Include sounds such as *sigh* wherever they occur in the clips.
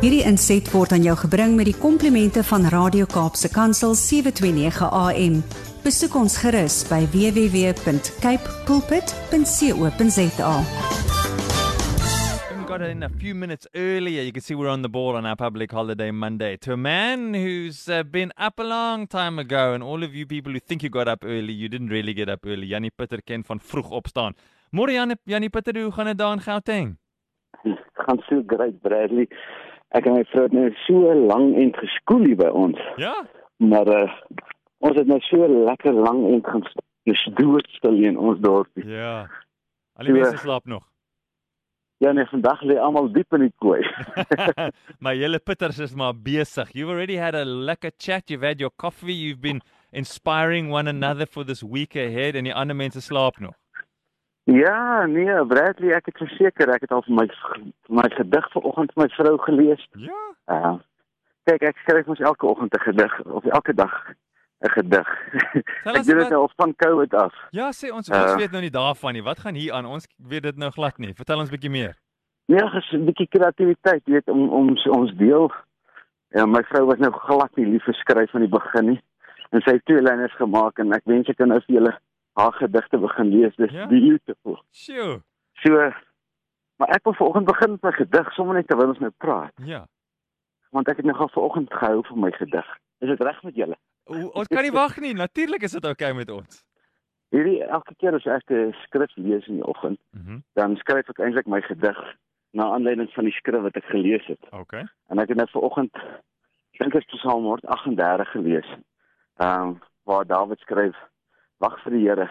Hierdie inset word aan jou gebring met die komplimente van Radio Kaapse Kansel 729 AM. Besoek ons gerus by www.cape pulpit.co.za. We got in a few minutes earlier. You can see we're on the ball on our public holiday Monday to a man who's uh, been up a long time ago. And all of you people who think you got up early, you didn't really get up early. Jannie Pitter ken van vroeg opstaan. Môre Jannie, Jannie Pitter, hoe gaan dit daar in Gauteng? Dit gaan so great Bradley. Ek en my vrou het nou so lank en geskool hier by ons. Ja? Maar uh, ons het nou so lekker lank en gaan dis doodstil in ons dorpie. Ja. Al die So, mense slaap nog. Ja, nee, vandag lê almal diep in die kooi. *laughs* *laughs* maar julle pitters is maar besig. You've already had a lekker chat, you've had your coffee, you've been inspiring one another for this week ahead en die ander mense slaap nog. Ja, nee, Bradley, ek het verseker ek het al vir my vir my gedig vanoggend vir my vrou gelees. Ja. Uh kyk, ek skryf mos elke oggend 'n gedig of elke dag 'n gedig. *laughs* Ek ons doen dit nou al van COVID af. Ja, sê ons Uh, ons weet nou nie daarvan nie. Wat gaan hier aan? Ons weet dit nou glad nie. Vertel ons bietjie meer. Ja, ges 'n bietjie kreatiwiteit, jy weet, om om s- ons deel. Ja, my vrou was nou glad nie lief vir skryf van die begin nie. En sy het twee lyne gemaak en ek wens ek kan nou vir julle haar gedigte begin lees. Dis Ja? beautiful. Sjoe. So maar ek wil vanoggend begin met my gedig sommer net terwyl ons nou praat, Ja. want ek het nogal vanoggend gehou vir my gedig. Is dit reg met julle? O, ons kan nie wag nie. Natuurlik is dit oukei okay met ons. Hierdie elke keer as ek 'n skrif lees in die oggend, Mhm. dan skryf ek eintlik my gedig na aanleiding van die skrif wat ek gelees het. Okay. En ek het nou vanoggend dink ek Psalm 138 gelees. Ehm um, waar Dawid skryf: Wag vir die Here.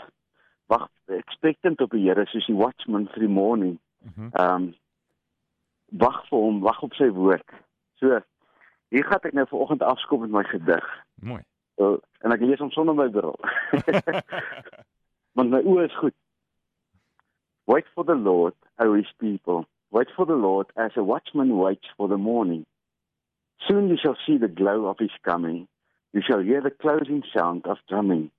Wag expectant op die Here soos die watchman vir die morning. Mhm. Ehm um, wag vir hom, wag op sy woord. So hier gaan ek nou vanoggend afskop met my gedig. Mooi. So, en ek lees hom sonder my bril. *laughs* *laughs* Want my oë is goed. Wait for the Lord, O his people. Wait for the Lord as a watchman waits for the morning. Soon you shall see the glow of his coming. You shall hear the closing sound of drumming.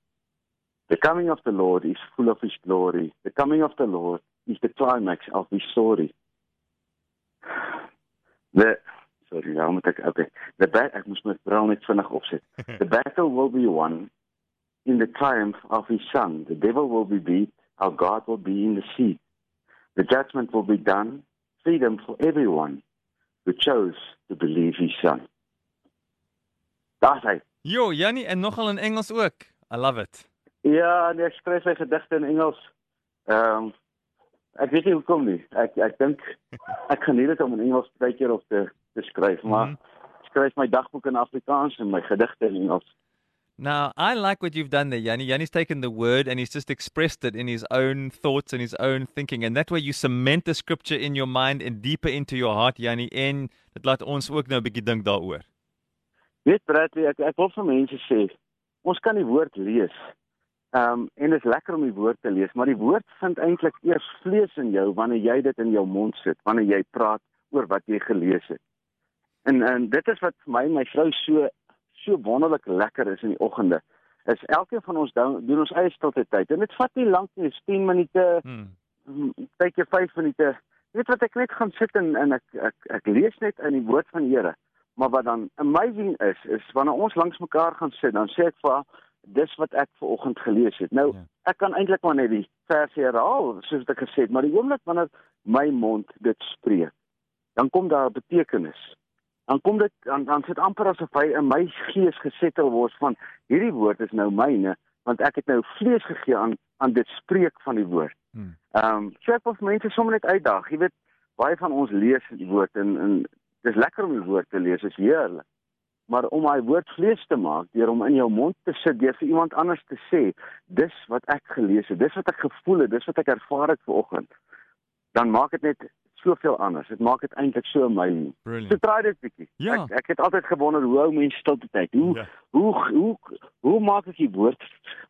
The coming of the Lord is full of his glory. The coming of the Lord is the climax of his story. The sorry, nou moet ek okay. The bat ek moes my bril net vinnig opsit. *laughs* The battle will be won in the triumph of his son. The devil will be beat, our God will be in the seat. The judgment will be done, freedom for everyone who chose to believe his son. Daar's hy. Jo, Jannie en nogal in Engels ook. I love it. Ja, nee, ek skryf sy gedigte in Engels. Ehm um, ek weet nie hoekom nie. Ek ek dink *laughs* ek geniet dit om in Engels baie keer op te te skryf, maar ek skryf my dagboek in Afrikaans en my gedigte in Engels. Now, I like what you've done there, Yanni. Yanni's taken the word and he's just expressed it in his own thoughts and his own thinking. And that way you cement the scripture in your mind and deeper into your heart, Yanni. En dit laat ons ook nou 'n bietjie dink daaroor. Weet Bradley, ek ek wil vir mense sê, ons kan die woord lees. Ehm um, en dit is lekker om die woord te lees, maar die woord vind eintlik eers vlees in jou wanneer jy dit in jou mond sit, wanneer jy praat oor wat jy gelees het. En en dit is wat vir my en my vrou so so wonderlik lekker is in die oggende. Is elkeen van ons doen, doen ons eie stilte tyd en dit vat nie lank nie, dis 10 minute, Hmm. tydjie 5 minute. Jy weet wat ek net gaan sit en en ek ek ek lees net in die woord van die Here. Maar wat dan amazing is, is wanneer ons langs mekaar gaan sit, dan sê ek vir haar, dis wat ek ver oggend gelees het. Nou, Ja. ek kan eintlik maar net die verse herhaal soos ek gesê het, maar die oomblik wanneer my mond dit spreek, dan kom daar 'n betekenis. Dan kom dit dan dan sit amper asof hy in my gees gesettel word van hierdie woord is nou myne, want ek het nou vlees gegee aan aan dit spreek van die woord. Hmm. Ehm um, so ek wil vir mense sommer net uitdaag. Jy weet, baie van ons lees die woord en en dis lekker om die woord te lees, is heerlik. Maar om daai woord vlees te maak deur hom in jou mond te sit deur vir iemand anders te sê, dis wat ek gelees het, dis wat ek gevoel het, dis wat ek ervaar het vanoggend. Dan maak dit net soveel anders. Dit maak dit eintlik so amazing. So try dit bietjie. Ja. Ek ek het altyd gewonder hoe hou mense stilte tyd? Hoe Ja. hoe hoe hoe maak ek die woord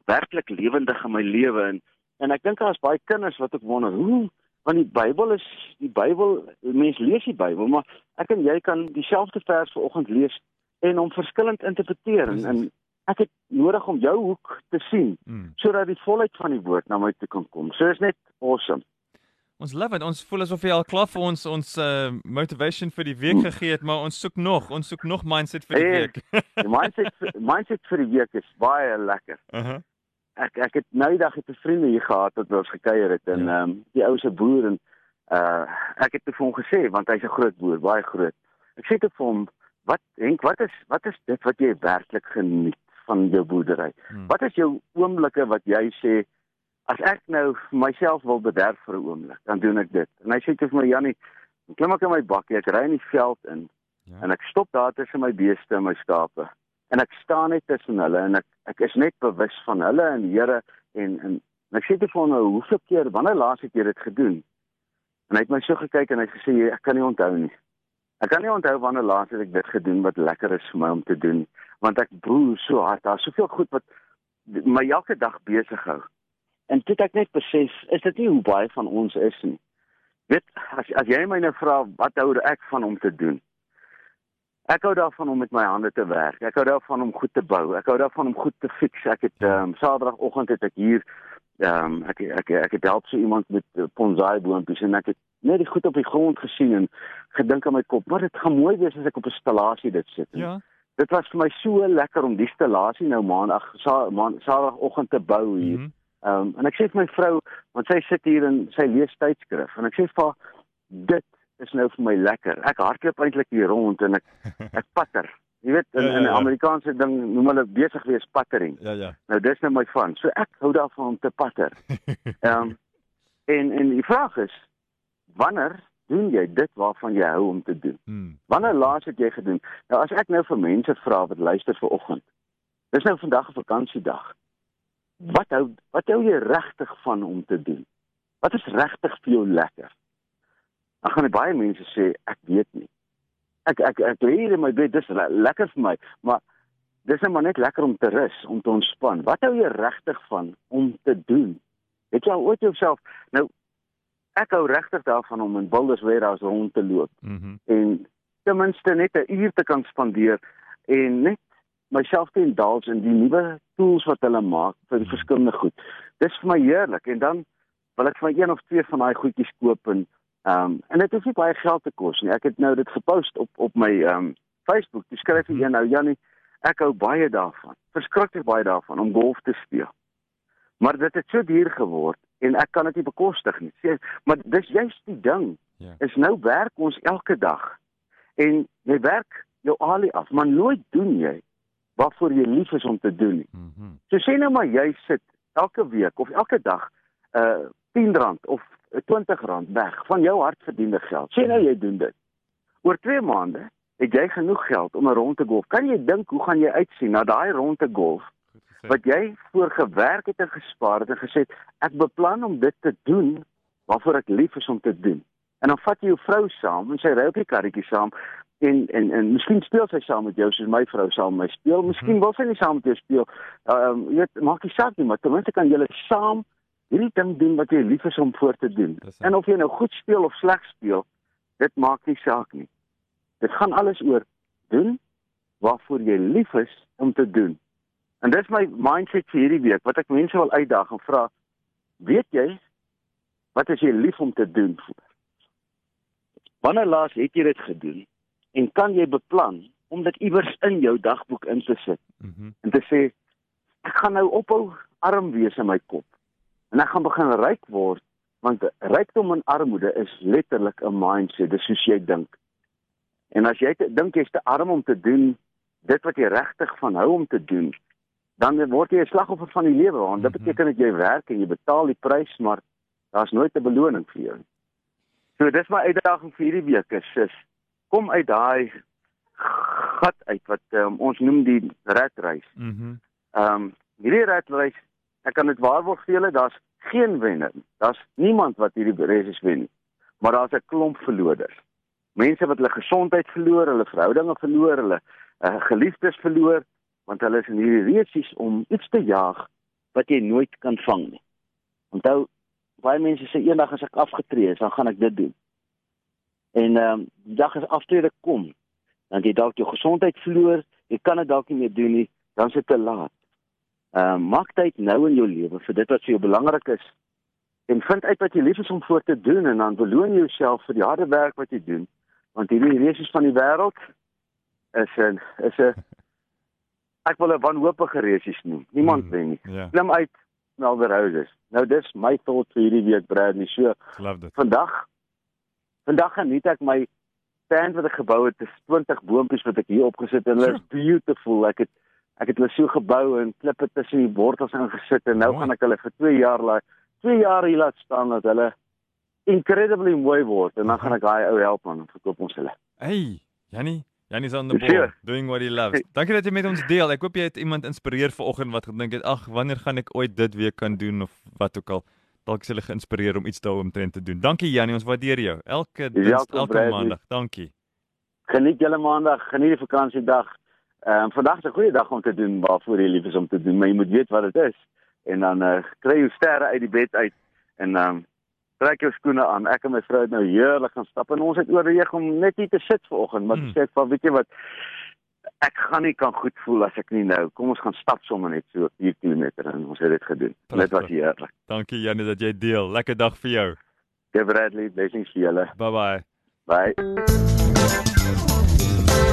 werklik lewendig in my lewe en en ek dink daar's baie kinders wat ook wonder hoe want die Bybel is die Bybel mense lees die Bybel maar ek en jy kan dieselfde vers vanoggend lees en hom verskillend interpreteer en, en ek het nodig om jou hoek te sien Mm. sodat die volheid van die woord na my toe kan kom. So is net awesome. Ons love dit. Ons voel asof jy al klaar vir ons ons uh, motivation vir die week gegee het, maar ons soek nog, ons soek nog mindset vir die Hey, week. Die mindset *laughs* mindset vir die week is baie lekker. uh -huh. Ek ek het nou die dag het 'n vriend hier gehad wat ons gekuier het en ehm Ja. um, die ou se boer en uh ek het te vir hom gesê want hy's 'n groot boer, baie groot. Ek sê te vir hom, "Wat Henk, wat is wat is dit wat jy werklik geniet van jou boerdery? Hmm. Wat is jou oomblikke wat jy sê as ek nou myself wil bederf vir 'n oomblik, dan doen ek dit." En hy sê te vir my, "Jannie, klim ek in my bakkie, ek ry in die veld in Ja. en ek stop daar tussen my beeste en my skape en ek staan net tussen hulle en ek ek is net bewus van hulle en die Here en en, en ek sê te vir hom nou hoeveel keer wanneer laas het jy dit gedoen en hy het my so gekyk en hy het gesê ek kan nie onthou nie ek kan nie onthou wanneer laas het ek dit gedoen wat lekker is vir my om te doen want ek boer so hard daar's soveel goed wat my elke dag besig hou en dit ek net besef is dit nie hoe baie van ons is nie weet as as jy my nou vra wat hou ek van om te doen Ek hou daarvan om met my hande te werk. Ek hou daarvan om goed te bou. Ek hou daarvan om goed te fix. Ek het ehm um, Saterdagoggend het ek hier ehm um, ek ek ek het help so iemand met bonsai boontjies en ek het net die goed op die grond gesien en gedink aan my kop, maar dit gaan mooi wees as ek op 'n stellasie dit sit. En Ja. Dit was vir my so lekker om die stellasie nou maandag sa, maand Saterdagoggend te bou hier. Mhm. Ehm um, en ek sê vir my vrou, want sy sit hier en sy lees tydskrif en ek sê vir haar dit is nou vir my lekker. Ek hardloop eintlik hier rond en ek *laughs* ek patter. Jy weet in Ja, ja, in 'n ja. Amerikaanse ding noem hulle besig wees pattering. Ja, ja. Nou dis nou my van. So ek hou daarvan om te patter. *laughs* Ehm um, en en die vraag is wanneer doen jy dit waarvan jy hou om te doen? Mm. Wanneer laas het jy gedoen? Nou as ek nou vir mense vra wat luister vir oggend. Dis nou vandag 'n vakansiedag. Wat hou wat hou jy regtig van om te doen? Wat is regtig vir jou lekker? Dan gaan baie mense sê ek weet nie. Ek ek ek lê hier in my bed, dis le lekker vir my, maar dis net maar net lekker om te rus, om te ontspan. Wat hou jy regtig van om te doen? Het jy al ooit jouself nou ek hou regtig daarvan om in Boulders Warehouse rond te loop Mhm. en ten minste net 'n uur te kan spandeer en net myself te indulge in die nuwe tools wat hulle maak vir die verskillende goed. Dis vir my heerlik en dan wil ek vir my een of twee van daai goedjies koop en ehm um, en dit hoef nie baie geld te kos nie. Ek het nou dit gepost op op my ehm um, Facebook. Dis skryf vir een nou Jannie, ek hou baie daarvan. Verskriklik baie daarvan om golf te speel. Maar dit het so duur geword en ek kan dit nie bekostig nie. Sê, maar dis juist die ding. Ja. Is nou werk ons elke dag en jy werk jou alie af, maar nooit doen jy waarvoor jy lief is om te doen nie. Mhm. So sê nou maar jy sit elke week of elke dag uh R10 of R20 weg van jou hardverdiende geld. Sê nou jy doen dit. Oor 2 maande het jy genoeg geld om 'n rond te golf. Kan jy dink hoe gaan jy uitsien na daai rond te golf wat jy voor gewerk het en gespaar het en gesê het, ek beplan om dit te doen waarvoor ek lief is om te doen. En dan vat jy jou vrou saam en sy ry op die karretjie saam en en en miskien speel sy saam met jou soos my vrou saam met my speel. Miskien wil sy nie saam met jou speel. Ehm um, jy weet, maak nie saak nie, maar ten minste kan julle saam hierdie ding doen wat jy lief is om voor te doen. En of jy nou goed speel of sleg speel, dit maak nie saak nie. Dit gaan alles oor doen waarvoor jy lief is om te doen. En dis my mindset vir hierdie week wat ek mense wil uitdaag en vra, weet jy wat is jy lief om te doen? Wanneer laas het jy dit gedoen? En kan jy beplan om dit iewers in jou dagboek in te sit Mhm. en te sê ek gaan nou ophou arm wees in my kop en ek gaan begin ryk word want rykdom en armoede is letterlik 'n mindset dis soos jy dink en as jy dink jy's te arm om te doen dit wat jy regtig van hou om te doen dan word jy 'n slagoffer van die lewe want dit Mhm. beteken dat jy werk en jy betaal die prys maar daar's nooit 'n beloning vir jou so dis my uitdaging vir hierdie week is is kom uit daai gat uit wat um, ons noem die rat race Mhm. Ehm um, hierdie redreis, ek kan dit waarborg vir julle, daar's geen wenner. Daar's niemand wat hierdie race wen nie. Maar daar's 'n klomp verloders. Mense wat hulle gesondheid verloor, hulle verhoudinge verloor, hulle uh, geliefdes verloor, want hulle is in hierdie resies om iets te jaag wat jy nooit kan vang nie. Onthou, baie mense sê eendag as ek afgetree is, dan gaan ek dit doen. En ehm um, die dag as aftrede kom, dan jy dalk jou gesondheid verloor, jy kan dit dalk nie meer doen nie, dan is dit te laat. Ehm uh, maak tyd nou in jou lewe vir dit wat vir jou belangrik is. En vind uit wat jy lief is om voor te doen en dan beloon jouself vir die harde werk wat jy doen want hierdie resies van die wêreld is 'n is 'n *laughs* ek wil 'n wanhoopige resies noem. Niemand mm, weet nie. Ja. klim uit Melder Roses nou dis my thought vir hierdie week Bradley so. Vandag vandag geniet ek my stand wat ek gebou het, dis 20 boontjies wat ek hier opgesit het. Hulle is beautiful. Ek het ek het hulle so gebou en klippe tussen die wortels ingesit en nou Mooi. gaan ek hulle vir 2 jaar laat 2 jaar hier laat staan dat hulle incredibly mooi word en dan gaan ek daai ou help man verkoop ons hulle. Hey, Jannie, Jannie's on the Sure. ball, doing what he loves. Dankie dat jy met ons deel. Ek hoop jy het iemand inspireer vanoggend wat gedink het, "Ag, wanneer gaan ek ooit dit weer kan doen of wat ook al." Dalk is hulle geïnspireer om iets daaromtrent te doen. Dankie Jannie, ons waardeer jou. Elke dins, welkom, elke maandag. Dankie. Geniet julle maandag, geniet die vakansiedag. Ehm um, vandag is 'n goeie dag om te doen waarvoor jy lief is om te doen, maar jy moet weet wat dit is. En dan uh, kry jou sterre uit die bed uit en ehm um, trek jou skoene aan. Ek en my vrou het nou heerlik gaan stap en ons het oorweeg om net hier te sit vanoggend, maar Hmm. sê ek van weet jy wat ek gaan nie kan goed voel as ek nie nou. Kom ons gaan stap sommer net so 4 km en ons het dit gedoen. Dit was heerlik. Dankie Jannie dat jy deel. Lekker dag vir jou. Give Bradley blessings vir julle. Bye bye. Bye.